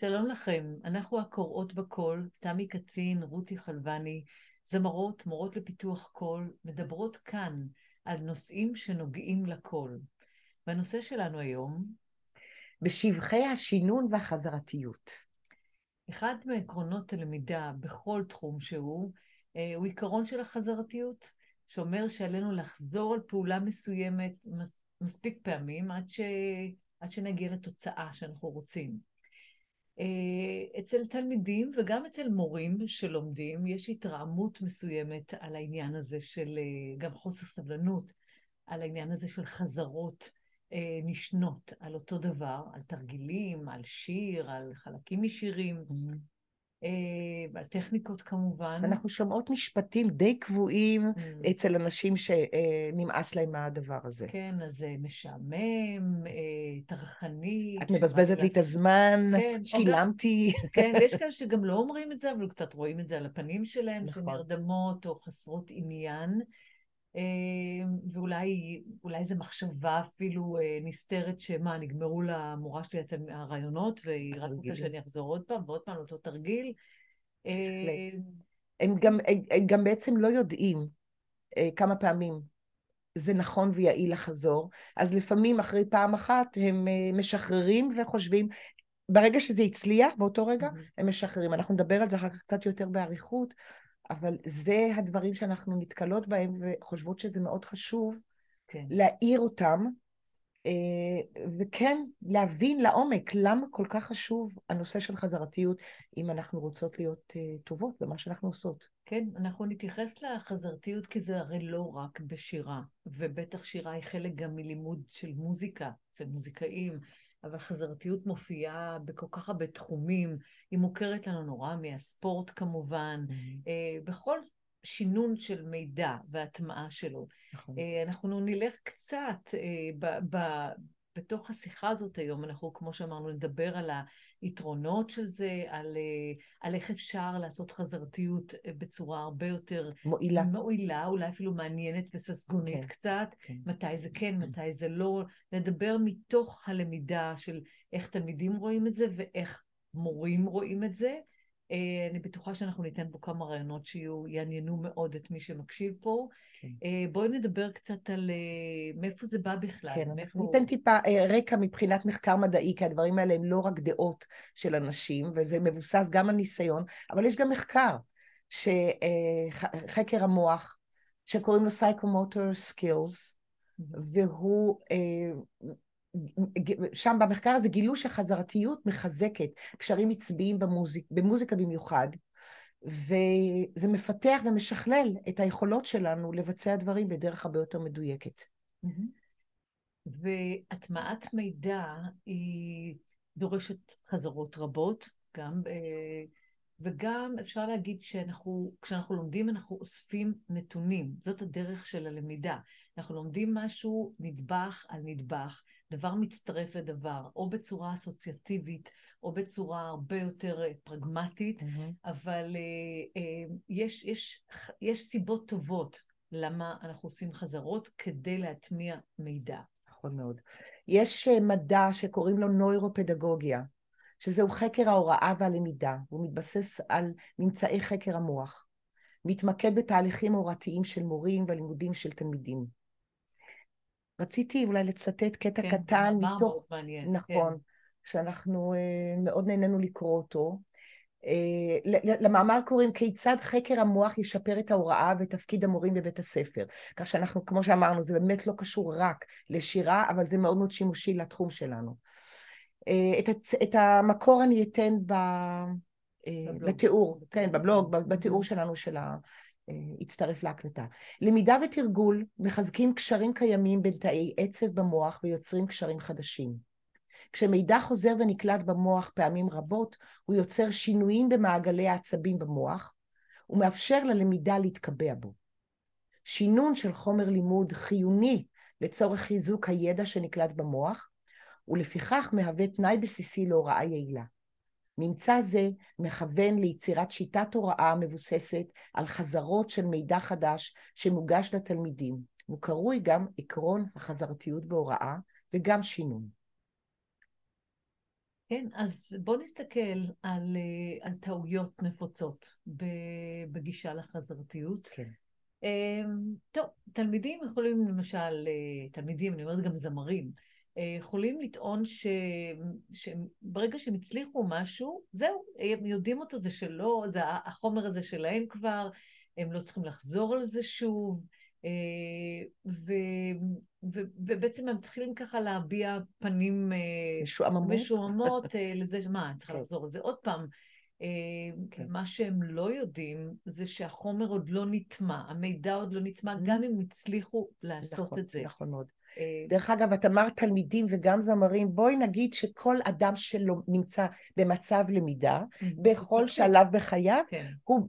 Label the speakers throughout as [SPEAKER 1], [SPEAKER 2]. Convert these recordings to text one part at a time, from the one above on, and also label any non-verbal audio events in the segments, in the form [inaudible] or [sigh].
[SPEAKER 1] שלום לכם, אנחנו הקוראות בקול, תמי קצין, רותי חלבני, זמרות, מורות לפיתוח קול, מדברות כאן על נושאים שנוגעים לקול. והנושא שלנו היום...
[SPEAKER 2] בשבחי השינון והחזרתיות.
[SPEAKER 1] אחד מעקרונות הלמידה בכל תחום שהוא, אה, הוא עיקרון של החזרתיות, שאומר שעלינו לחזור על פעולה מסוימת מספיק פעמים עד, ש... עד שנגיע לתוצאה שאנחנו רוצים. אה, אצל תלמידים וגם אצל מורים שלומדים יש התרעמות מסוימת על העניין הזה של אה, גם חוסר סבלנות, על העניין הזה של חזרות אה, נשנות על אותו דבר, על תרגילים, על שיר, על חלקים משירים. Mm-hmm. ועל אה, טכניקות כמובן.
[SPEAKER 2] אנחנו שומעות משפטים די קבועים mm. אצל אנשים שנמאס להם מהדבר הזה.
[SPEAKER 1] כן, אז משעמם, אה, טרחני.
[SPEAKER 2] את מבזבזת לי את הזמן, כן, שילמתי.
[SPEAKER 1] כן, ויש [laughs] כאלה שגם לא אומרים את זה, אבל קצת רואים את זה על הפנים שלהם, נכון. שנרדמות או חסרות עניין. אמ, ואולי זו מחשבה אפילו אה, נסתרת שמה, נגמרו למורה שלי את הרעיונות, והיא רק רוצה שאני אחזור עוד פעם ועוד פעם לאותו תרגיל.
[SPEAKER 2] אמ, הם גם, הם גם בעצם לא יודעים אה, כמה פעמים זה נכון ויעיל לחזור, אז לפעמים אחרי פעם אחת הם אה, משחררים וחושבים, ברגע שזה הצליח, באותו רגע, הם משחררים. אנחנו נדבר על זה אחר כך קצת יותר באריכות, אבל זה הדברים שאנחנו נתקלות בהם וחושבות שזה מאוד חשוב כן. להעיר אותם, אה, וכן להבין לעומק למה כל כך חשוב הנושא של חזרתיות, אם אנחנו רוצות להיות אה, טובות במה שאנחנו עושות.
[SPEAKER 1] כן, אנחנו נתייחס לחזרתיות כי זה הרי לא רק בשירה, ובטח שירה היא חלק גם מלימוד של מוזיקה, אצל מוזיקאים. אבל חזרתיות מופיעה בכל כך הרבה תחומים, היא מוכרת לנו נורא מהספורט כמובן, mm-hmm. בכל שינון של מידע והטמעה שלו. נכון. אה, אנחנו נלך קצת אה, בתוך השיחה הזאת היום, אנחנו, כמו שאמרנו, נדבר על היתרונות של זה, על, על איך אפשר לעשות חזרתיות בצורה הרבה יותר...
[SPEAKER 2] מועילה.
[SPEAKER 1] מועילה, אולי אפילו מעניינת וססגונית כן, כן. כן. מתי זה כן, כן, מתי זה לא. נדבר מתוך הלמידה של איך תלמידים רואים את זה ואיך מורים רואים את זה. אה, אני בטוחה שאנחנו ניתן פה כמה רעיונות שיעניינו מאוד את מי שמקשיב פה. כן. אה, בואי נדבר קצת על אה, מאיפה זה בא בכלל.
[SPEAKER 2] כן,
[SPEAKER 1] מאיפה...
[SPEAKER 2] ניתן טיפה רקע מבחינת מחקר מדעי, כי הדברים האלה הם לא רק דעות של אנשים, וזה מבוסס גם על ניסיון, אבל יש גם מחקר, שחקר המוח, שקוראים לו Psychomotor Skills, והוא שם במחקר הזה גילו שחזרתיות מחזקת קשרים עצביים במוזיק, במוזיקה במיוחד, וזה מפתח ומשכלל את היכולות שלנו לבצע דברים בדרך הרבה יותר מדויקת.
[SPEAKER 1] והטמעת מידע היא דורשת חזרות רבות, גם וגם אפשר להגיד שאנחנו, כשאנחנו לומדים אנחנו אוספים נתונים, זאת הדרך של הלמידה. אנחנו לומדים משהו נדבך על נדבך, דבר מצטרף לדבר, או בצורה אסוציאטיבית, או בצורה הרבה יותר אה, פרגמטית, mm-hmm. אבל uh, uh, יש, יש, יש סיבות טובות למה אנחנו עושים חזרות כדי להטמיע מידע.
[SPEAKER 2] נכון מאוד. יש מדע שקוראים לו נוירופדגוגיה. שזהו חקר ההוראה והלמידה, והוא מתבסס על ממצאי חקר המוח. מתמקד בתהליכים הוראתיים של מורים ולימודים של תלמידים. רציתי אולי לצטט קטע כן, קטן מתוך...
[SPEAKER 1] מעניין.
[SPEAKER 2] נכון, כן. שאנחנו uh, מאוד נהנינו לקרוא אותו. Uh, למאמר קוראים כיצד חקר המוח ישפר את ההוראה ותפקיד המורים בבית הספר. כך שאנחנו, כמו שאמרנו, זה באמת לא קשור רק לשירה, אבל זה מאוד מאוד שימושי לתחום שלנו. אה, את, הצ... את המקור אני אתן ב... אה, בבלוג. בתיאור, כן, בבלוג, בתיאור שלנו של ה... אה, הצטרף להקלטה. למידה ותרגול מחזקים קשרים קיימים בין תאי עצב במוח ויוצרים קשרים חדשים. כשמידע חוזר ונקלט במוח פעמים רבות, הוא יוצר שינויים במעגלי העצבים במוח, ומאפשר ללמידה להתקבע בו. שינון של חומר לימוד חיוני לצורך חיזוק הידע שנקלט במוח, ולפיכך מהווה תנאי בסיסי להוראה יעילה. ממצא זה מכוון ליצירת שיטת הוראה מבוססת על חזרות של מידע חדש שמוגש לתלמידים. הוא קרוי גם עקרון החזרתיות בהוראה וגם שינון.
[SPEAKER 1] כן, אז בואו נסתכל על, אה, על טעויות נפוצות בגישה לחזרתיות.
[SPEAKER 2] כן.
[SPEAKER 1] אמ, טוב, תלמידים יכולים למשל, אה, תלמידים, אני אומרת גם זמרים, יכולים לטעון ש... שברגע שהם הצליחו משהו, זהו, הם יודעים אותו, זה שלו, זה החומר הזה שלהם כבר, הם לא צריכים לחזור על זה שוב, ו... ו... ובעצם הם מתחילים ככה להביע פנים
[SPEAKER 2] משועממות,
[SPEAKER 1] משועמות לזה, מה, אני צריכה כן. לחזור על זה עוד פעם.
[SPEAKER 2] כן.
[SPEAKER 1] מה שהם לא יודעים זה שהחומר עוד לא נטמע, המידע עוד לא נטמע, mm-hmm. גם אם הצליחו לעשות
[SPEAKER 2] נכון,
[SPEAKER 1] את זה.
[SPEAKER 2] נכון מאוד. דרך אגב, את אמרת תלמידים וגם זמרים, בואי נגיד שכל אדם שלו נמצא במצב למידה, בכל שלב בחייו, כן. הוא,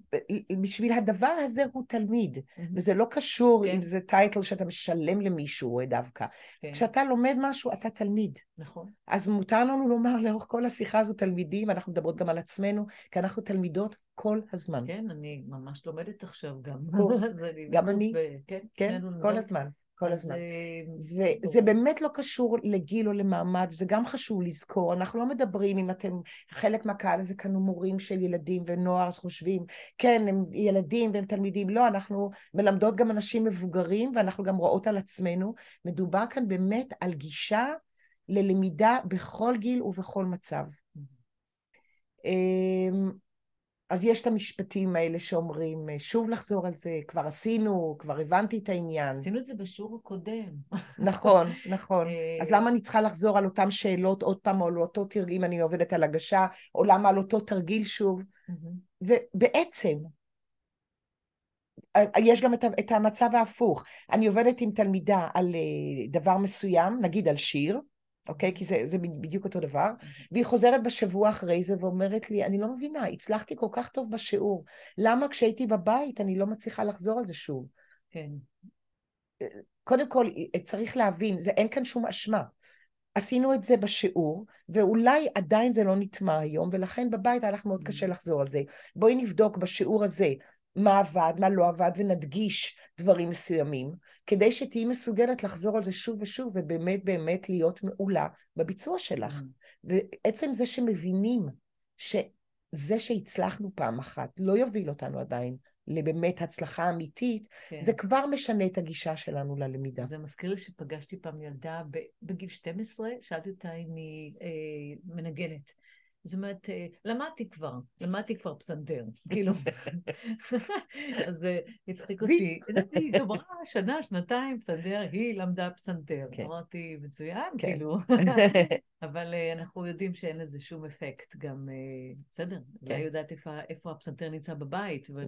[SPEAKER 2] בשביל הדבר הזה הוא תלמיד, וזה לא קשור כן. אם זה טייטל שאתה משלם למישהו דווקא. כן. כשאתה לומד משהו, אתה תלמיד.
[SPEAKER 1] נכון.
[SPEAKER 2] אז מותר לנו לומר לאורך כל השיחה הזו תלמידים, אנחנו מדברות גם על עצמנו, כי אנחנו תלמידות כל הזמן.
[SPEAKER 1] כן, אני ממש לומדת עכשיו גם.
[SPEAKER 2] קורס, גם אני. כן, כן כל הזמן. כל הזמן. וזה באמת לא קשור לגיל או למעמד, זה גם חשוב לזכור. אנחנו לא מדברים אם אתם, חלק מהקהל הזה כאן הוא מורים של ילדים ונוער, אז חושבים, כן, הם ילדים והם תלמידים. לא, אנחנו מלמדות גם אנשים מבוגרים, ואנחנו גם רואות על עצמנו. מדובר כאן באמת על גישה ללמידה בכל גיל ובכל מצב. אמ, אז יש את המשפטים האלה שאומרים, אה, שוב לחזור על זה, כבר עשינו, כבר הבנתי את העניין.
[SPEAKER 1] עשינו את זה בשיעור הקודם.
[SPEAKER 2] נכון, [laughs] נכון. אז למה אני צריכה לחזור על אותן שאלות עוד פעם, או על אותו תרגיל, אם אני עובדת על הגשה, או למה על אותו תרגיל שוב? ובעצם, אה, יש גם את המצב ההפוך. אני עובדת עם תלמידה על אה, דבר מסוים, נגיד על שיר, אוקיי? כי זה, זה בדיוק אותו דבר. והיא חוזרת בשבוע אחרי זה ואומרת לי, אני לא מבינה, הצלחתי כל כך טוב בשיעור, למה כשהייתי בבית אני לא מצליחה לחזור על זה שוב?
[SPEAKER 1] כן.
[SPEAKER 2] קודם כל, צריך להבין, זה, אין כאן שום אשמה. עשינו את זה בשיעור, ואולי עדיין זה לא נטמע היום, ולכן בבית היה לך מאוד קשה לחזור על זה. בואי נבדוק בשיעור הזה מה עבד, מה לא עבד, ונדגיש דברים מסוימים, כדי שתהיי מסוגלת לחזור על זה שוב ושוב, ובאמת באמת להיות מעולה בביצוע שלך. Mm. ועצם זה שמבינים שזה שהצלחנו פעם אחת לא יוביל אותנו עדיין לבאמת הצלחה אמיתית, כן. זה כבר משנה את הגישה שלנו ללמידה.
[SPEAKER 1] זה מזכיר לי שפגשתי פעם ילדה בגיל 12, שאלתי אותה אם היא אה, מנגנת. זאת אומרת, אה, למדתי כבר, למדתי כבר פסנתר, [laughs] כאילו. אז אה, הצחיק אותי. היא גמרה שנה, שנתיים פסנתר, היא למדה פסנתר. כן. אמרתי, מצוין, כן. כאילו. [laughs] אבל אה, אנחנו יודעים שאין לזה שום אפקט, גם, בסדר. אולי יודעת איפה הפסנתר נמצא בבית, אבל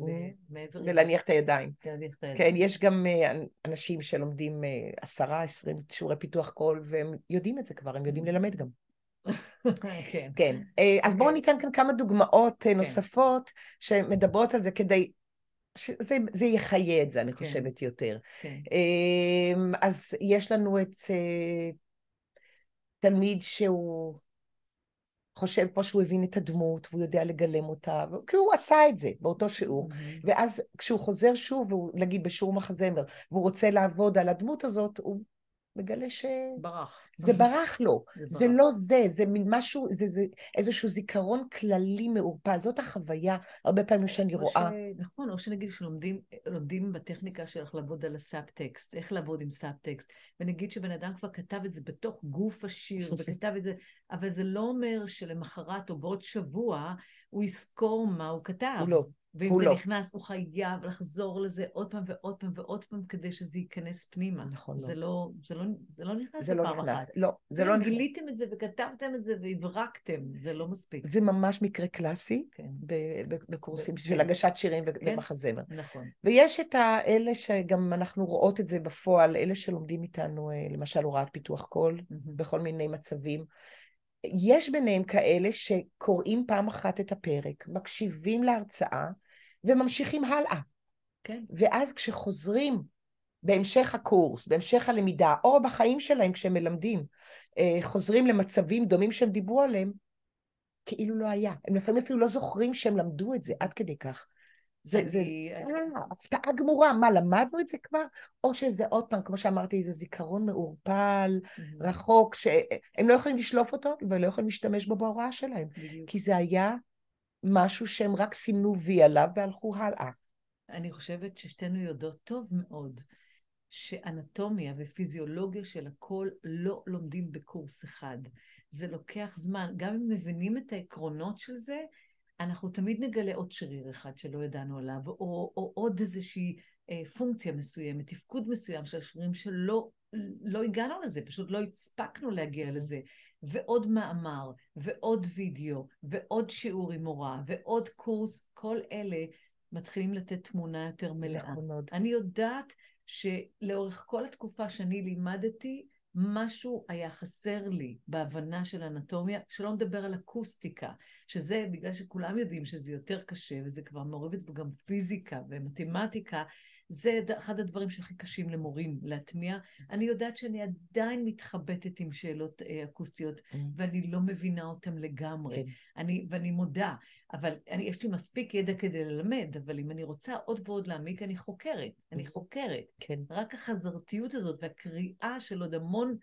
[SPEAKER 1] מעבר.
[SPEAKER 2] ולהניח את הידיים. כן, יש גם אנשים שלומדים עשרה, עשרים שיעורי פיתוח קול, והם יודעים את זה כבר, הם יודעים ללמד גם.
[SPEAKER 1] כן.
[SPEAKER 2] כן. אה, אז בואו אוקיי. ניתן כאן כמה דוגמאות אה, כן. נוספות שמדברות על זה כדי... שזה יחיה את זה, אני כן. חושבת, יותר.
[SPEAKER 1] כן.
[SPEAKER 2] אמ, אז יש לנו את אה, תלמיד שהוא חושב פה שהוא הבין את הדמות והוא יודע לגלם אותה, כי הוא עשה את זה באותו שיעור. Mm-hmm. ואז כשהוא חוזר שוב, נגיד בשיעור מחזמר, והוא רוצה לעבוד על הדמות הזאת, הוא מגלה ש...
[SPEAKER 1] ברח.
[SPEAKER 2] זה ברח לו. זה, זה ברח. לא זה, זה מין משהו, זה, זה איזשהו זיכרון כללי מעורפל. זאת החוויה, הרבה פעמים שאני רואה.
[SPEAKER 1] ש... נכון, או שנגיד שלומדים בטכניקה של איך לעבוד על הסאבטקסט, איך לעבוד עם סאבטקסט, ונגיד שבן אדם כבר כתב את זה בתוך גוף השיר, [laughs] וכתב את זה, אבל זה לא אומר שלמחרת או בעוד שבוע הוא יזכור מה הוא כתב.
[SPEAKER 2] הוא לא.
[SPEAKER 1] ואם זה לא. נכנס, הוא חייב לחזור לזה עוד פעם ועוד פעם ועוד פעם כדי שזה ייכנס פנימה.
[SPEAKER 2] נכון.
[SPEAKER 1] זה לא, לא זה לא, זה לא נכנס
[SPEAKER 2] זה
[SPEAKER 1] בפעם
[SPEAKER 2] לא נכנס. אחת. לא, זה לא נכנס.
[SPEAKER 1] גיליתם את זה וכתבתם את זה והברקתם, זה לא מספיק.
[SPEAKER 2] זה ממש מקרה קלאסי כן. בקורסים של כן. הגשת שירים כן. ומחזמר.
[SPEAKER 1] נכון.
[SPEAKER 2] ויש את האלה שגם אנחנו רואות את זה בפועל, אלה שלומדים איתנו, אה, למשל הוראת פיתוח קול, mm-hmm. בכל מיני מצבים. יש ביניהם כאלה שקוראים פעם אחת את הפרק, מקשיבים להרצאה וממשיכים הלאה.
[SPEAKER 1] כן.
[SPEAKER 2] ואז כשחוזרים בהמשך הקורס, בהמשך הלמידה, או בחיים שלהם כשהם מלמדים, אה, חוזרים למצבים דומים שהם דיברו עליהם, כאילו לא היה. הם לפעמים אפילו לא זוכרים שהם למדו את זה עד כדי כך. זה,
[SPEAKER 1] אני-
[SPEAKER 2] זה
[SPEAKER 1] אני-
[SPEAKER 2] אה, הפתעה גמורה. מה, למדנו את זה כבר? או שזה עוד פעם, כמו שאמרתי, איזה זיכרון מעורפל, רחוק, שהם לא יכולים לשלוף אותו ולא יכולים להשתמש בו בהוראה שלהם. כי זה היה משהו שהם רק סימנו וי עליו והלכו הלאה.
[SPEAKER 1] אני חושבת ששתינו יודעות טוב מאוד שאנטומיה ופיזיולוגיה של הכל לא לומדים בקורס אחד. זה לוקח זמן. גם אם מבינים את העקרונות של זה, אנחנו תמיד נגלה עוד שריר אחד שלא ידענו עליו, או, או עוד איזושהי אה, פונקציה מסוימת, תפקוד מסוים של השרירים שלא לא הגענו לזה, פשוט לא הספקנו להגיע לזה. ועוד מאמר, ועוד וידאו, ועוד שיעור עם מורה, ועוד קורס, כל אלה מתחילים לתת תמונה יותר מלאה.
[SPEAKER 2] נכון מאוד.
[SPEAKER 1] אני יודעת שלאורך כל התקופה שאני לימדתי, משהו היה חסר לי בהבנה של אנטומיה, שלא נדבר על אקוסטיקה, שזה בגלל שכולם יודעים שזה יותר קשה, וזה כבר מעורבת גם פיזיקה ומתמטיקה, זה אחד הדברים שהכי קשים למורים להטמיע. אני יודעת שאני עדיין מתחבטת עם שאלות אה, אקוסטיות,
[SPEAKER 2] Mm.
[SPEAKER 1] ואני לא מבינה אותן לגמרי.
[SPEAKER 2] כן.
[SPEAKER 1] אני, ואני מודה, אבל אני, יש לי מספיק ידע כדי ללמד, אבל אם אני רוצה עוד ועוד להעמיק, אני חוקרת. אני חוקרת.
[SPEAKER 2] כן.
[SPEAKER 1] רק החזרתיות הזאת והקריאה של עוד המון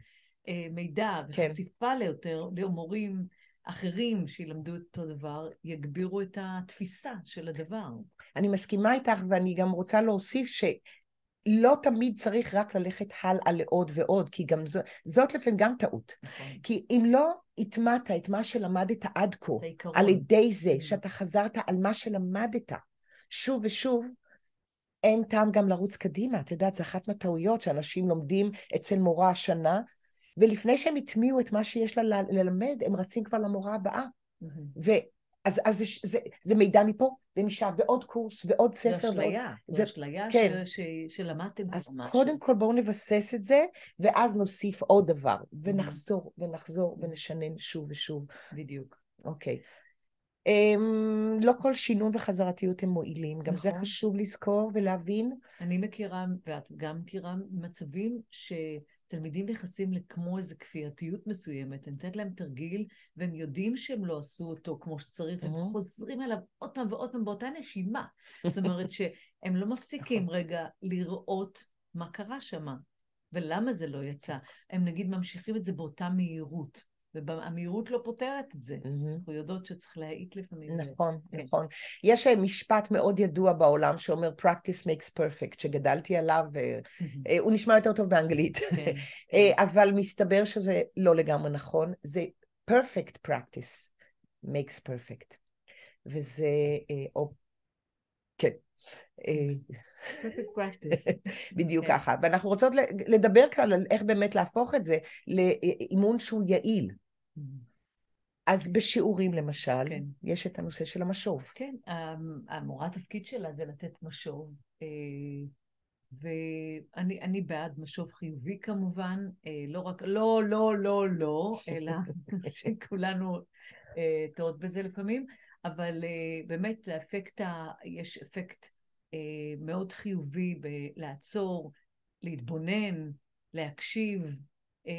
[SPEAKER 1] אה, מידע
[SPEAKER 2] כן.
[SPEAKER 1] וחשיפה ליותר, למורים אחרים שילמדו את אותו דבר, יגבירו את התפיסה של הדבר.
[SPEAKER 2] אני מסכימה איתך, ואני גם רוצה להוסיף שלא תמיד צריך רק ללכת הלאה לעוד ועוד, כי גם זו, זאת לפעמים גם טעות.
[SPEAKER 1] נכון.
[SPEAKER 2] כי אם לא הטמעת את מה שלמדת עד כה. על ידי זה
[SPEAKER 1] Mm.
[SPEAKER 2] שאתה חזרת על מה שלמדת שוב ושוב, אין טעם גם לרוץ קדימה. את יודעת, זו אחת מהטעויות שאנשים לומדים אצל מורה השנה, ולפני שהם הטמיעו את מה שיש לה ללמד, הם רצים כבר למורה הבאה.
[SPEAKER 1] מהמם.
[SPEAKER 2] ואז אז זה, זה, זה מידע מפה ומשם, ועוד קורס, ועוד ספר. ועוד...
[SPEAKER 1] אשליה,
[SPEAKER 2] זה-
[SPEAKER 1] אשליה
[SPEAKER 2] כן.
[SPEAKER 1] ש- ש- שלמדתם
[SPEAKER 2] אז
[SPEAKER 1] משהו.
[SPEAKER 2] קודם כל בואו נבסס את זה, ואז נוסיף עוד דבר, ונחזור ונחזור ונשנן שוב ושוב.
[SPEAKER 1] בדיוק.
[SPEAKER 2] אוקיי. Um, לא כל שינון וחזרתיות הם מועילים, גם זה
[SPEAKER 1] נכון.
[SPEAKER 2] חשוב לזכור ולהבין.
[SPEAKER 1] אני מכירה, ואת גם מכירה, מצבים שתלמידים נכנסים לכמו איזו כפייתיות מסוימת, אני נותנת להם תרגיל, והם יודעים שהם לא עשו אותו כמו שצריך, והם. חוזרים אליו עוד פעם ועוד פעם באותה נשימה. [laughs] זאת אומרת שהם לא מפסיקים
[SPEAKER 2] נכון.
[SPEAKER 1] רגע לראות מה קרה שם, ולמה זה לא יצא. הם נגיד ממשיכים את זה באותה מהירות, והמהירות לא פותרת את זה. אנחנו יודעות שצריך להאיט לפעמים.
[SPEAKER 2] נכון,
[SPEAKER 1] כן.
[SPEAKER 2] נכון. יש אה, משפט מאוד ידוע בעולם שאומר practice makes perfect, שגדלתי עליו, והוא נשמע יותר טוב באנגלית. [laughs]
[SPEAKER 1] כן, [laughs]
[SPEAKER 2] אה, אבל מסתבר שזה לא לגמרי נכון, זה perfect practice makes perfect. וזה, אה, או, כן, אה. [laughs] בדיוק
[SPEAKER 1] כן.
[SPEAKER 2] ככה. ואנחנו רוצות לדבר כאן על איך באמת להפוך את זה לאימון שהוא יעיל. אז בשיעורים למשל,
[SPEAKER 1] כן.
[SPEAKER 2] יש את הנושא של המשוב.
[SPEAKER 1] כן, המ- המורה התפקיד שלה זה לתת משוב, אה, ואני אני בעד משוב חיובי כמובן, אה, לא רק, לא, לא, לא, לא, אלא [laughs] שכולנו אה, טועות בזה לפעמים, אבל אה, באמת לאפקט, יש אפקט אה, מאוד חיובי בלעצור, להתבונן, להקשיב, אה,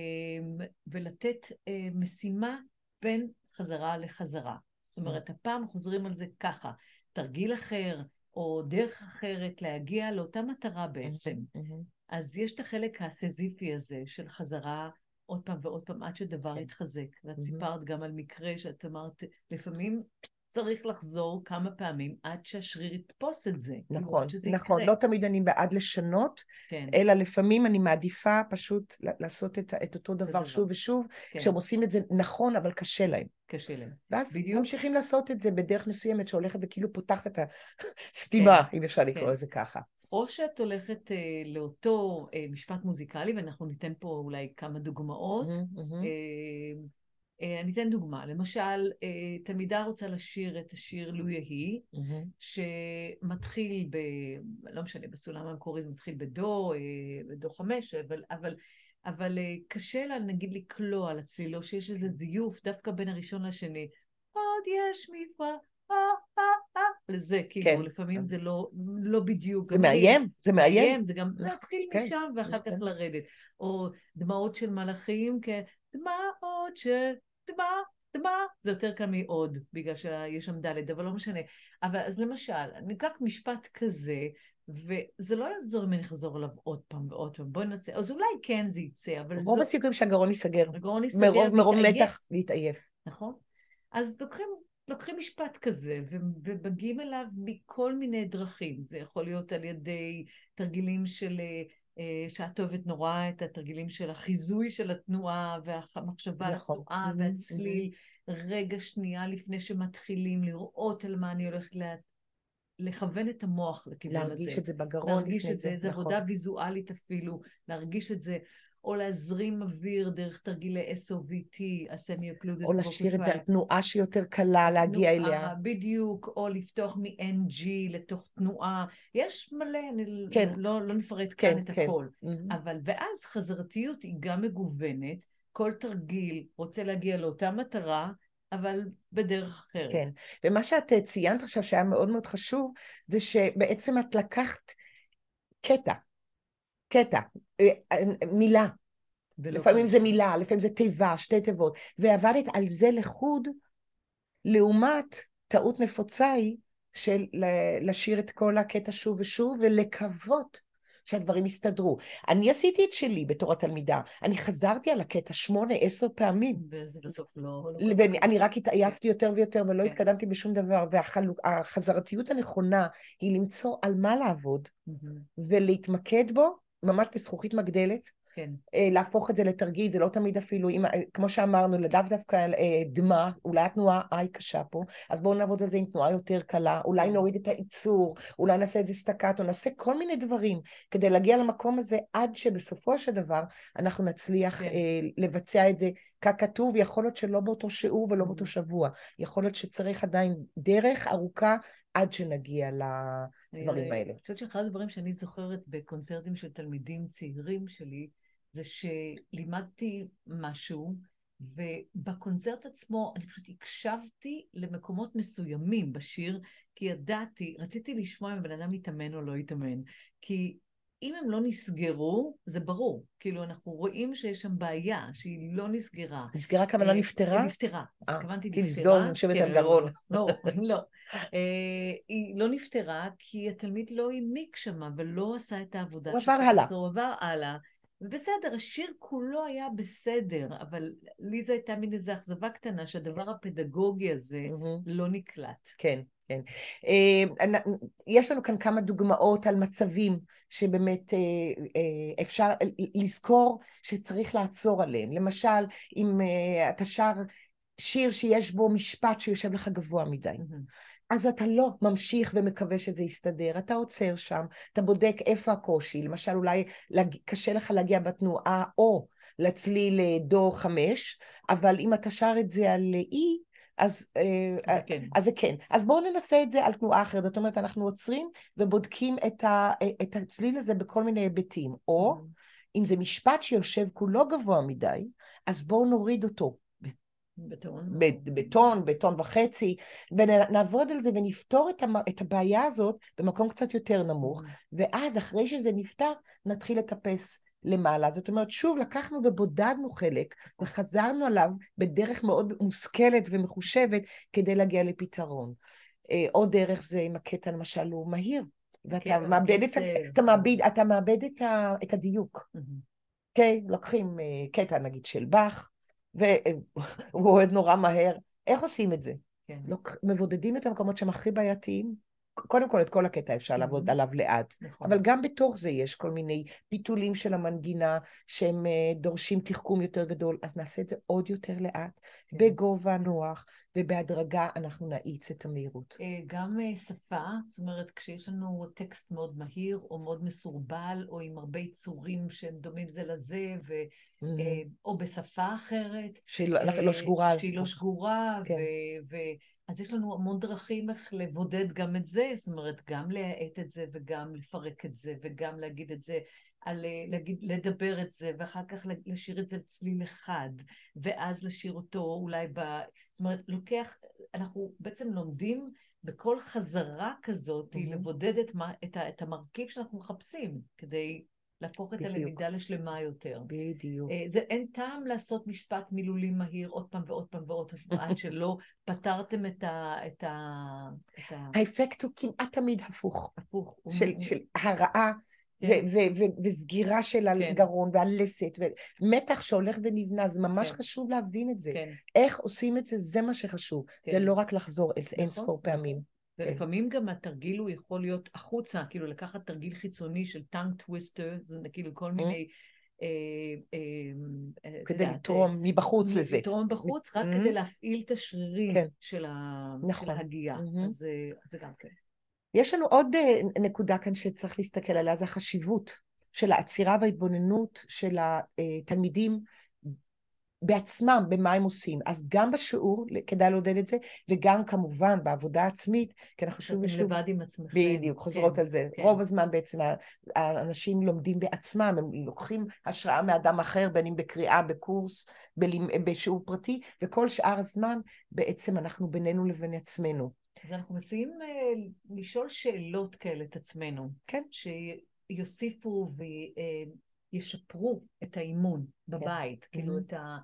[SPEAKER 1] ולתת משימה בין חזרה לחזרה. זאת אומרת, הפעם חוזרים על זה ככה, תרגיל אחר, או דרך אחרת להגיע לאותה מטרה בעצם.
[SPEAKER 2] מהמם.
[SPEAKER 1] אז יש את החלק הסזיפי הזה של חזרה עוד פעם ועוד פעם עד שדבר
[SPEAKER 2] כן.
[SPEAKER 1] יתחזק. ואת
[SPEAKER 2] מהמם.
[SPEAKER 1] סיפרת גם על מקרה שאת אמרת, לפעמים צריך לחזור כמה פעמים עד שהשריר יתפוס את זה. כאילו,
[SPEAKER 2] נכון, נכון.
[SPEAKER 1] יקרה.
[SPEAKER 2] לא תמיד אני בעד לשנות,
[SPEAKER 1] כן,
[SPEAKER 2] אלא לפעמים אני מעדיפה פשוט לעשות את, את אותו דבר
[SPEAKER 1] דבר.
[SPEAKER 2] שוב ושוב,
[SPEAKER 1] כן,
[SPEAKER 2] כשהם עושים את זה נכון, אבל קשה להם.
[SPEAKER 1] קשה להם.
[SPEAKER 2] ואז
[SPEAKER 1] בדיוק.
[SPEAKER 2] ממשיכים לעשות את זה בדרך מסוימת שהולכת וכאילו פותחת את הסתימה, [laughs] אם אפשר לקרוא
[SPEAKER 1] כן.
[SPEAKER 2] לזה ככה.
[SPEAKER 1] או שאת הולכת אה, לאותו אה, משפט מוזיקלי, ואנחנו ניתן פה אולי כמה דוגמאות.
[SPEAKER 2] מהמם.
[SPEAKER 1] אה, אה, אני אתן דוגמה. למשל, אה, תלמידה רוצה לשיר את השיר לו יהי. שמתחיל ב... לא משנה, בסולם המקורי זה מתחיל בדו, אה, בדו חמש, אבל, אבל, אבל אה, קשה לה, נגיד, לקלוע על הצליל, או שיש איזה זיוף דווקא בין הראשון לשני. עוד יש מפרע, אה, אה, אה, לזה, כאילו,
[SPEAKER 2] כן.
[SPEAKER 1] לפעמים זה לא, לא בדיוק.
[SPEAKER 2] זה מאיים, זה מאיים.
[SPEAKER 1] מאיים, זה גם להתחיל
[SPEAKER 2] כן,
[SPEAKER 1] משם ואחר כך
[SPEAKER 2] נכון.
[SPEAKER 1] לרדת. או דמעות של מלאכים כדמעות של דמע, דמה זה יותר קל מעוד, בגלל שיש שם ד', אבל לא משנה. אבל אז למשל, ניקח משפט כזה, וזה לא יעזור אם אני אחזור עליו עוד פעם ועוד פעם, בואי נעשה, אז אולי כן זה יצא, אבל...
[SPEAKER 2] רוב
[SPEAKER 1] לא...
[SPEAKER 2] הסיכויים שהגרון ייסגר.
[SPEAKER 1] הגרון ייסגר
[SPEAKER 2] מרוב, מרוב. מתח ויתעייף.
[SPEAKER 1] נכון? אז לוקחים, לוקחים משפט כזה ומגיעים אליו מכל מיני דרכים. זה יכול להיות על ידי תרגילים של, אה, שאת אוהבת נורא, את התרגילים של החיזוי של התנועה והמחשבה על
[SPEAKER 2] נכון.
[SPEAKER 1] התנועה והצליל. רגע שנייה לפני שמתחילים לראות על מה אני הולכת לה... לכוון את המוח לכיוון הזה.
[SPEAKER 2] להרגיש את זה בגרון
[SPEAKER 1] להרגיש את זה, זה
[SPEAKER 2] נכון.
[SPEAKER 1] עבודה ויזואלית אפילו, להרגיש את זה, או להזרים אוויר דרך תרגילי SOVT, ה-Semi-Occluded
[SPEAKER 2] או להשאיר את זה על תנועה שיותר קלה להגיע
[SPEAKER 1] תנועה,
[SPEAKER 2] אליה.
[SPEAKER 1] בדיוק, או לפתוח מ-NG לתוך תנועה. יש מלא, אני
[SPEAKER 2] כן.
[SPEAKER 1] לא, לא נפרט
[SPEAKER 2] כן,
[SPEAKER 1] כאן את
[SPEAKER 2] כן.
[SPEAKER 1] הכל.
[SPEAKER 2] Mhm.
[SPEAKER 1] אבל, ואז חזרתיות היא גם מגוונת, כל תרגיל רוצה להגיע לאותה מטרה, אבל בדרך אחרת.
[SPEAKER 2] כן. ומה שאת אה, ציינת עכשיו שהיה מאוד מאוד חשוב, זה שבעצם את לקחת קטע, קטע, אה, אה, מילה, לפעמים זה מילה, לפעמים זה תיבה, שתי תיבות, ועבדת על זה לחוד, לעומת טעות נפוצה היא של לשיר את כל הקטע שוב ושוב ולקוות שהדברים יסתדרו. אני עשיתי את שלי בתור התלמידה, אני חזרתי על הקטע שמונה, עשר פעמים.
[SPEAKER 1] וזה בסוף לא... לא
[SPEAKER 2] אני רק התעייפתי יותר ויותר ולא
[SPEAKER 1] כן.
[SPEAKER 2] התקדמתי בשום דבר, והחזרתיות הנכונה היא למצוא על מה לעבוד. ולהתמקד בו, ממש בזכוכית מגדלת,
[SPEAKER 1] כן.
[SPEAKER 2] אה, להפוך את זה לתרגיל, זה לא תמיד אפילו, אם, אה, כמו שאמרנו, לאו דווקא אה, דמה, אולי התנועה I קשה פה, אז בואו נעבוד על זה עם תנועה יותר קלה, אולי
[SPEAKER 1] כן.
[SPEAKER 2] נוריד את הייצור, אולי נעשה איזה סטקטו, נעשה כל מיני דברים כדי להגיע למקום הזה עד שבסופו של דבר אנחנו נצליח
[SPEAKER 1] כן.
[SPEAKER 2] אה, לבצע את זה ככתוב, יכול להיות שלא באותו שיעור ולא. באותו שבוע, יכול להיות שצריך עדיין דרך ארוכה עד שנגיע לדברים
[SPEAKER 1] אני
[SPEAKER 2] האלה.
[SPEAKER 1] חושבת שאחד הדברים שאני זוכרת בקונצרטים של תלמידים צעירים שלי, זה שלימדתי משהו, ובקונצרט עצמו אני פשוט הקשבתי למקומות מסוימים בשיר, כי ידעתי, רציתי לשמוע אם הבן אדם יתאמן או לא יתאמן. כי אם הם לא נסגרו, זה ברור. כאילו, אנחנו רואים שיש שם בעיה, שהיא לא נסגרה.
[SPEAKER 2] נסגרה כוונה
[SPEAKER 1] אה,
[SPEAKER 2] נפתרה?
[SPEAKER 1] נפתרה. אז
[SPEAKER 2] אה,
[SPEAKER 1] התכוונתי
[SPEAKER 2] כי
[SPEAKER 1] נפתרה.
[SPEAKER 2] לסגור זה לשבת
[SPEAKER 1] כן,
[SPEAKER 2] על [laughs]
[SPEAKER 1] לא,
[SPEAKER 2] גרון. [laughs]
[SPEAKER 1] לא, לא. אה, היא לא נפתרה כי התלמיד לא העמיק שמה ולא עשה את העבודה
[SPEAKER 2] הוא עבר הלאה.
[SPEAKER 1] הוא עבר הלאה. ובסדר, השיר כולו היה בסדר, אבל לי זו הייתה מין איזו אכזבה קטנה שהדבר הפדגוגי הזה. לא נקלט.
[SPEAKER 2] כן, כן. אה, יש לנו כאן כמה דוגמאות על מצבים שבאמת אה, אה, אפשר לזכור שצריך לעצור עליהם. למשל, אם אתה שר שיר שיש בו משפט שיושב לך גבוה מדי, אז אתה לא ממשיך ומקווה שזה יסתדר, אתה עוצר שם, אתה בודק איפה הקושי, למשל אולי קשה לך להגיע בתנועה או לצליל אה, דו חמש, אבל אם אתה שר את זה על אי, אז, אה,
[SPEAKER 1] זה כן.
[SPEAKER 2] אז זה כן. אז בואו ננסה את זה על תנועה אחרת, זאת אומרת אנחנו עוצרים ובודקים את, ה, את הצליל הזה בכל מיני היבטים, או אם זה משפט שיושב כולו גבוה מדי, אז בואו נוריד אותו.
[SPEAKER 1] בטון.
[SPEAKER 2] בטון, בטון וחצי, ונעבוד על זה ונפתור את, המ, את הבעיה הזאת במקום קצת יותר נמוך, ואז אחרי שזה נפתר, נתחיל לטפס למעלה. זאת אומרת, שוב, לקחנו ובודדנו חלק, וחזרנו עליו בדרך מאוד מושכלת ומחושבת כדי להגיע לפתרון. אה, עוד דרך זה אם הקטע למשל הוא מהיר, ואתה
[SPEAKER 1] כן,
[SPEAKER 2] מאבד את. אתה מאבד, אתה מאבד את, ה, את הדיוק.
[SPEAKER 1] מהמם.
[SPEAKER 2] אוקיי? לוקחים אה, קטע נגיד של באך, והוא [laughs] אוהד נורא מהר. איך עושים את זה?
[SPEAKER 1] כן.
[SPEAKER 2] לוק... מבודדים את המקומות שהם הכי בעייתיים. קודם כל, את כל הקטע אפשר לעבוד
[SPEAKER 1] Mhm.
[SPEAKER 2] עליו לאט.
[SPEAKER 1] נכון.
[SPEAKER 2] אבל גם בתוך זה יש כל מיני ביטולים של המנגינה שהם אה, דורשים תחכום יותר גדול, אז נעשה את זה עוד יותר לאט,
[SPEAKER 1] כן.
[SPEAKER 2] בגובה נוח, ובהדרגה אנחנו נאיץ את המהירות.
[SPEAKER 1] אה, גם אה, שפה, זאת אומרת, כשיש לנו טקסט מאוד מהיר, או מאוד מסורבל, או עם הרבה יצורים שהם דומים זה לזה, אה, או בשפה אחרת.
[SPEAKER 2] שהיא לא-
[SPEAKER 1] אה,
[SPEAKER 2] לא שגורה.
[SPEAKER 1] שהיא לא שגורה,
[SPEAKER 2] כן.
[SPEAKER 1] ו, ו, אז יש לנו המון דרכים איך לבודד גם את זה, זאת אומרת, גם להאט את זה, וגם לפרק את זה, וגם להגיד את זה, על, אה, להגיד, לדבר את זה, ואחר כך לשיר את זה לצליל אחד, ואז לשיר אותו אולי ב... זאת אומרת, לוקח, אנחנו בעצם לומדים בכל חזרה כזאת
[SPEAKER 2] Mhm.
[SPEAKER 1] לבודד את, מה, את, ה, את המרכיב שאנחנו מחפשים, כדי להפוך את. הלמידה לשלמה יותר.
[SPEAKER 2] בדיוק.
[SPEAKER 1] אה, זה, אין טעם לעשות משפט מילולי מהיר עוד פעם ועוד פעם ועוד פעם, עד [laughs] שלא פתרתם את ה... את ה... את ה...
[SPEAKER 2] האפקט הוא כמעט תמיד הפוך,
[SPEAKER 1] הפוך.
[SPEAKER 2] של,
[SPEAKER 1] הוא-
[SPEAKER 2] של הרעה
[SPEAKER 1] כן.
[SPEAKER 2] וסגירה של הגרון והלסת, ומתח שהולך ונבנה, זה ממש
[SPEAKER 1] כן.
[SPEAKER 2] חשוב להבין את זה.
[SPEAKER 1] כן,
[SPEAKER 2] איך עושים את זה, זה מה שחשוב.
[SPEAKER 1] כן.
[SPEAKER 2] זה לא רק לחזור איזה אין
[SPEAKER 1] נכון,
[SPEAKER 2] ספור פעמים.
[SPEAKER 1] ולפעמים גם התרגיל הוא יכול להיות החוצה, כאילו לקחת תרגיל חיצוני של tongue twister, זה כאילו כל מיני... אה, אה, אה,
[SPEAKER 2] כדי לתרום מבחוץ לזה.
[SPEAKER 1] לתרום בחוץ, רק. כדי להפעיל את השרירים
[SPEAKER 2] כן.
[SPEAKER 1] של
[SPEAKER 2] נכון.
[SPEAKER 1] ההגייה. אז זה גם כן.
[SPEAKER 2] יש לנו עוד נקודה כאן שצריך להסתכל עליה, זה החשיבות של העצירה וההתבוננות של התלמידים בעצמם, במה הם עושים. אז גם בשיעור כדאי לעודד את זה, וגם כמובן בעבודה עצמית, כי אנחנו שוב ושוב...
[SPEAKER 1] לבד עם עצמכם.
[SPEAKER 2] בדיוק, חוזרות
[SPEAKER 1] כן,
[SPEAKER 2] על זה.
[SPEAKER 1] כן.
[SPEAKER 2] רוב הזמן בעצם האנשים לומדים בעצמם, הם לוקחים השראה מאדם אחר, בין אם בקריאה, בקורס, בשיעור פרטי, וכל שאר הזמן בעצם אנחנו בינינו לבין עצמנו.
[SPEAKER 1] אז אנחנו מציעים אה, לשאול שאלות כאלה את עצמנו.
[SPEAKER 2] כן.
[SPEAKER 1] שיוסיפו וישפרו את האימון בבית. כאילו
[SPEAKER 2] Mhm.
[SPEAKER 1] את ה...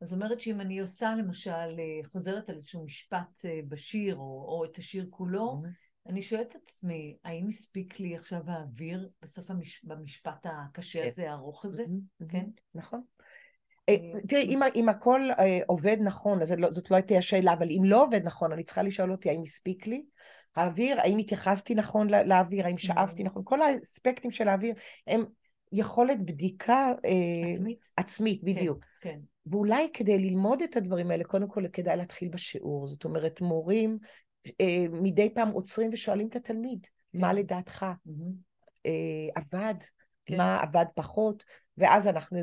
[SPEAKER 1] אז אומרת שאם אני עושה למשל, אה, חוזרת על איזשהו משפט אה, בשיר, או, או את השיר כולו, אני שואלת את עצמי, האם הספיק לי עכשיו האוויר בסוף המש... במשפט הקשה
[SPEAKER 2] כן.
[SPEAKER 1] הזה, הארוך הזה?
[SPEAKER 2] מהמם,
[SPEAKER 1] כן.
[SPEAKER 2] נכון. אה, תראי, אם, אם הכל עובד נכון, אז זה לא, זאת לא הייתה השאלה, אבל אם לא עובד נכון, אני צריכה לשאול אותי האם הספיק לי האוויר, האם התייחסתי נכון לאוויר, האם שאפתי נכון, כל האספקטים של האוויר הם יכולת בדיקה אה,
[SPEAKER 1] עצמית?
[SPEAKER 2] עצמית, בדיוק.
[SPEAKER 1] כן.
[SPEAKER 2] ואולי כדי ללמוד את הדברים האלה, קודם כל כדאי להתחיל בשיעור. זאת אומרת, מורים אה, מדי פעם עוצרים ושואלים את התלמיד, מה
[SPEAKER 1] כן.
[SPEAKER 2] לדעתך
[SPEAKER 1] מהמם.
[SPEAKER 2] אה, עבד,
[SPEAKER 1] כן.
[SPEAKER 2] מה עבד פחות, ואז אנחנו,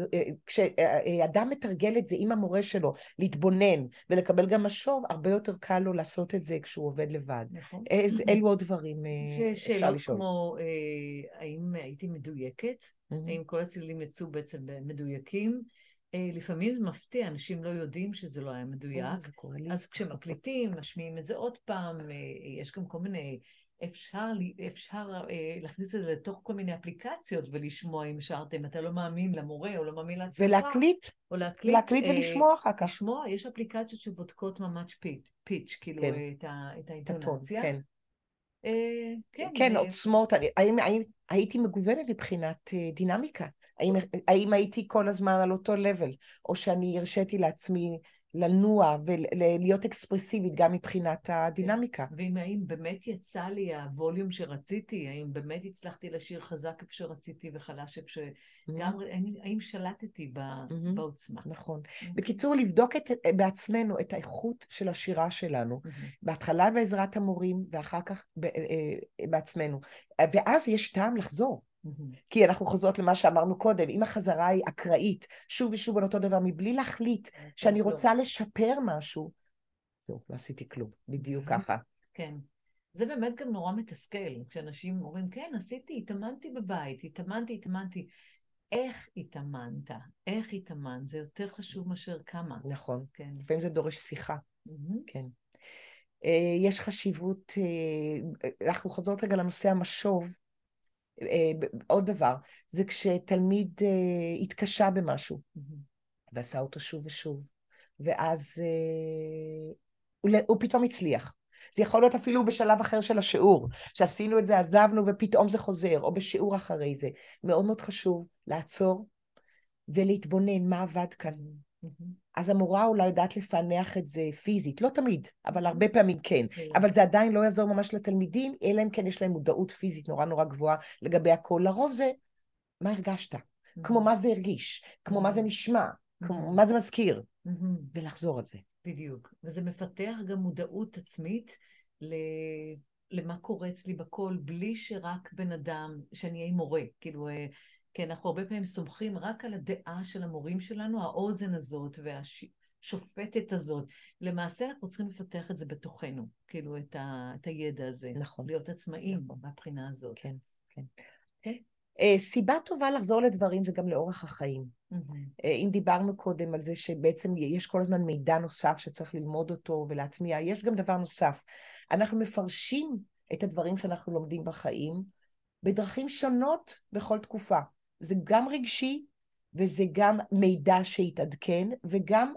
[SPEAKER 2] כשאדם מתרגל את זה עם המורה שלו, להתבונן ולקבל גם משוב, הרבה יותר קל לו לעשות את זה כשהוא עובד לבד.
[SPEAKER 1] נכון.
[SPEAKER 2] איזה- אילו עוד דברים
[SPEAKER 1] יש
[SPEAKER 2] אפשר
[SPEAKER 1] שאלות
[SPEAKER 2] לשאול?
[SPEAKER 1] כמו, אה, האם הייתי מדויקת? האם כל הצלילים יצאו בעצם מדויקים? אה, לפעמים זה מפתיע, אנשים לא יודעים שזה לא היה מדויק. אז כשמקליטים, משמיעים את זה עוד פעם, אה, יש גם כל מיני, אפשר, אפשר אה, להכניס את זה לתוך כל מיני אפליקציות ולשמוע אם השארתם, אתה לא מאמין למורה או לא מאמין לעצמך.
[SPEAKER 2] ולהקליט,
[SPEAKER 1] או להקליט.
[SPEAKER 2] להקליט ולשמוע אחר כך.
[SPEAKER 1] לשמוע, יש אפליקציות שבודקות ממש פיץ', פיץ' כאילו
[SPEAKER 2] כן.
[SPEAKER 1] את ה- את האינטונציה.
[SPEAKER 2] כן.
[SPEAKER 1] אה, כן,
[SPEAKER 2] כן, עוצמות, אני- האם, האם הייתי מגוונת מבחינת אה, דינמיקה? האם, האם הייתי כל הזמן על אותו לבל? או שאני הרשיתי לעצמי לנוע ולהיות אקספרסיבית גם מבחינת הדינמיקה?
[SPEAKER 1] ואם האם באמת יצא לי הווליום שרציתי, האם באמת הצלחתי לשיר חזק איפה שרציתי וחלש איפה ש... גם, האם, שלטתי ב,
[SPEAKER 2] מהמם.
[SPEAKER 1] בעוצמה.
[SPEAKER 2] נכון. בקיצור, לבדוק את, בעצמנו את האיכות של השירה שלנו.
[SPEAKER 1] מהמם.
[SPEAKER 2] בהתחלה בעזרת המורים, ואחר כך ב- אה, בעצמנו. ואז יש טעם לחזור.
[SPEAKER 1] מהמם.
[SPEAKER 2] כי אנחנו חוזרות למה שאמרנו קודם, אם החזרה היא אקראית, שוב ושוב על אותו דבר, מבלי להחליט שאני
[SPEAKER 1] לא.
[SPEAKER 2] רוצה לשפר משהו, זהו, לא עשיתי כלום, בדיוק ככה.
[SPEAKER 1] כן. זה באמת גם נורא מתסכל, כשאנשים אומרים, כן, עשיתי, התאמנתי בבית, התאמנתי, התאמנתי. איך התאמנת? איך התאמנת? זה יותר חשוב מאשר כמה.
[SPEAKER 2] נכון.
[SPEAKER 1] כן.
[SPEAKER 2] לפעמים זה דורש שיחה,
[SPEAKER 1] מהמם.
[SPEAKER 2] כן. אה, יש חשיבות, אה, אנחנו חוזרות רגע לנושא המשוב. אה, עוד דבר, זה כשתלמיד אה, התקשה במשהו. ועשה אותו שוב ושוב, ואז אה, הוא, פתאום הצליח. זה יכול להיות אפילו בשלב אחר של השיעור, שעשינו את זה, עזבנו ופתאום זה חוזר, או בשיעור אחרי זה. מאוד מאוד חשוב לעצור ולהתבונן מה עבד כאן. אז המורה אולי יודעת לפענח את זה פיזית, לא תמיד, אבל הרבה פעמים כן.
[SPEAKER 1] כן.
[SPEAKER 2] אבל זה עדיין לא יעזור ממש לתלמידים, אלא אם כן יש להם מודעות פיזית נורא נורא גבוהה לגבי הכל. לרוב זה מה הרגשת, כמו מה זה הרגיש, כמו מה זה נשמע, כמו
[SPEAKER 1] מהמם.
[SPEAKER 2] מה זה מזכיר,
[SPEAKER 1] מהמם.
[SPEAKER 2] ולחזור על זה.
[SPEAKER 1] בדיוק. וזה מפתח גם מודעות עצמית ל... למה קורה אצלי בקול, בלי שרק בן אדם, שאני אהיה מורה. כאילו, אה, כן, אנחנו הרבה פעמים סומכים רק על הדעה של המורים שלנו, האוזן הזאת והשופטת הזאת. למעשה אנחנו צריכים לפתח את זה בתוכנו, כאילו, את, ה... את הידע הזה.
[SPEAKER 2] נכון.
[SPEAKER 1] להיות עצמאים
[SPEAKER 2] נכון.
[SPEAKER 1] מהבחינה הזאת.
[SPEAKER 2] כן, כן.
[SPEAKER 1] כן.
[SPEAKER 2] אה, סיבה טובה לחזור לדברים זה גם לאורך החיים.
[SPEAKER 1] מהמם.
[SPEAKER 2] אה, אם דיברנו קודם על זה שבעצם יש כל הזמן מידע נוסף שצריך ללמוד אותו ולהטמיע, יש גם דבר נוסף. אנחנו מפרשים את הדברים שאנחנו לומדים בחיים בדרכים שונות בכל תקופה. זה גם רגשי, וזה גם מידע שהתעדכן, וגם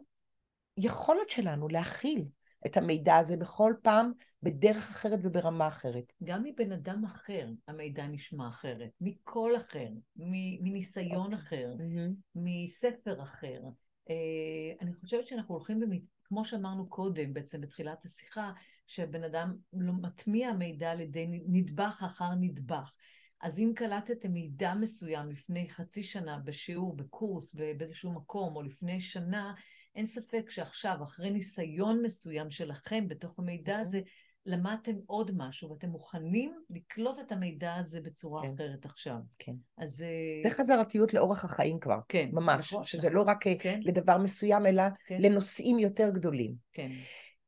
[SPEAKER 2] יכולת שלנו להכיל את המידע הזה בכל פעם בדרך אחרת וברמה אחרת.
[SPEAKER 1] גם מבן אדם אחר המידע נשמע אחרת, מקול אחר, מניסיון. אוקיי. אחר, mm-hmm. מספר אחר. Uh, אני חושבת שאנחנו הולכים, במ... כמו שאמרנו קודם, בעצם בתחילת השיחה, שהבן אדם לא מטמיע מידע על ידי נדבך אחר נדבך. אז אם קלטתם מידע מסוים לפני חצי שנה בשיעור, בקורס, באיזשהו מקום, או לפני שנה, אין ספק שעכשיו, אחרי ניסיון מסוים שלכם בתוך המידע אוקיי. הזה, למדתם עוד משהו, ואתם מוכנים לקלוט את המידע הזה בצורה כן. אחרת עכשיו.
[SPEAKER 2] כן.
[SPEAKER 1] אז...
[SPEAKER 2] אה, זה חזרתיות לאורך החיים כבר.
[SPEAKER 1] כן.
[SPEAKER 2] ממש. נכון, שזה נכון. לא רק אה, כן. לדבר מסוים, אלא כן. לנושאים יותר גדולים.
[SPEAKER 1] כן.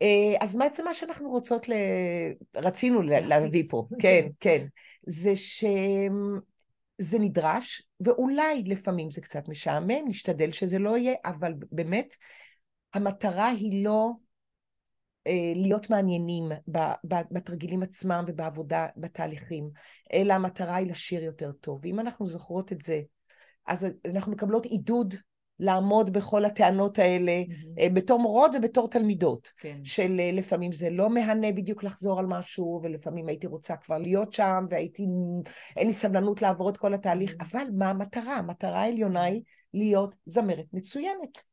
[SPEAKER 2] אה, אז בעצם מה שאנחנו רוצות, ל... רצינו להביא פה, [laughs] כן, כן, זה שזה נדרש, ואולי לפעמים זה קצת משעמם, נשתדל שזה לא יהיה, אבל באמת, המטרה היא לא אה, להיות מעניינים בתרגילים עצמם ובעבודה, בתהליכים, אלא המטרה היא לשיר יותר טוב. ואם אנחנו זוכרות את זה, אז אנחנו מקבלות עידוד לעמוד בכל הטענות האלה mm-hmm. בתור מורות ובתור תלמידות.
[SPEAKER 1] כן.
[SPEAKER 2] של אה, לפעמים זה לא מהנה בדיוק לחזור על משהו, ולפעמים הייתי רוצה כבר להיות שם, והייתי, אין לי סבלנות לעבור את כל התהליך, mm-hmm. אבל מה המטרה? המטרה העליונה היא להיות זמרת מצוינת.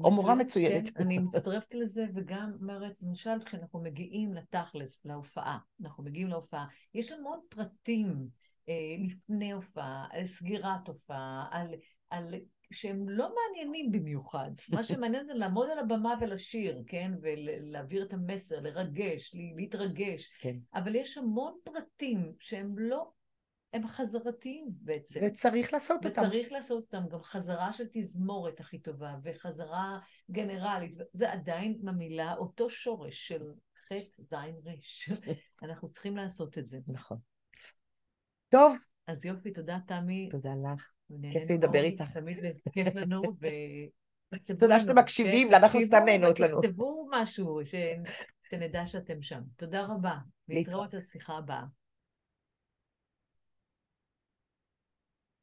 [SPEAKER 2] או מורה מצוינת.
[SPEAKER 1] כן, אני מצטרפת לזה, וגם אומרת, למשל, כשאנחנו מגיעים לתכלס, להופעה, אנחנו מגיעים להופעה, יש המון פרטים אה, לפני הופעה, על סגירת הופעה, על, על שהם לא מעניינים במיוחד. מה [laughs] שמעניין זה לעמוד על הבמה ולשיר, כן? ולהעביר את המסר, לרגש, להתרגש.
[SPEAKER 2] כן.
[SPEAKER 1] אבל יש המון פרטים שהם לא הם חזרתיים בעצם.
[SPEAKER 2] וצריך לעשות
[SPEAKER 1] אותם. וצריך לעשות אותם. גם חזרה של תזמורת הכי טובה, וחזרה גנרלית, זה עדיין במילה אותו שורש של חטא, זין, רש. אנחנו צריכים לעשות את זה.
[SPEAKER 2] נכון. טוב.
[SPEAKER 1] אז יופי, תודה תמי.
[SPEAKER 2] תודה לך. כיף לדבר איתך.
[SPEAKER 1] תמיד כיף לנו, [laughs] ו...
[SPEAKER 2] תודה שאתם מקשיבים, כן, אנחנו סתם נהנות לנו.
[SPEAKER 1] תכתבו משהו, שנדע שאתם שם. תודה רבה. להתראות לשיחה הבאה.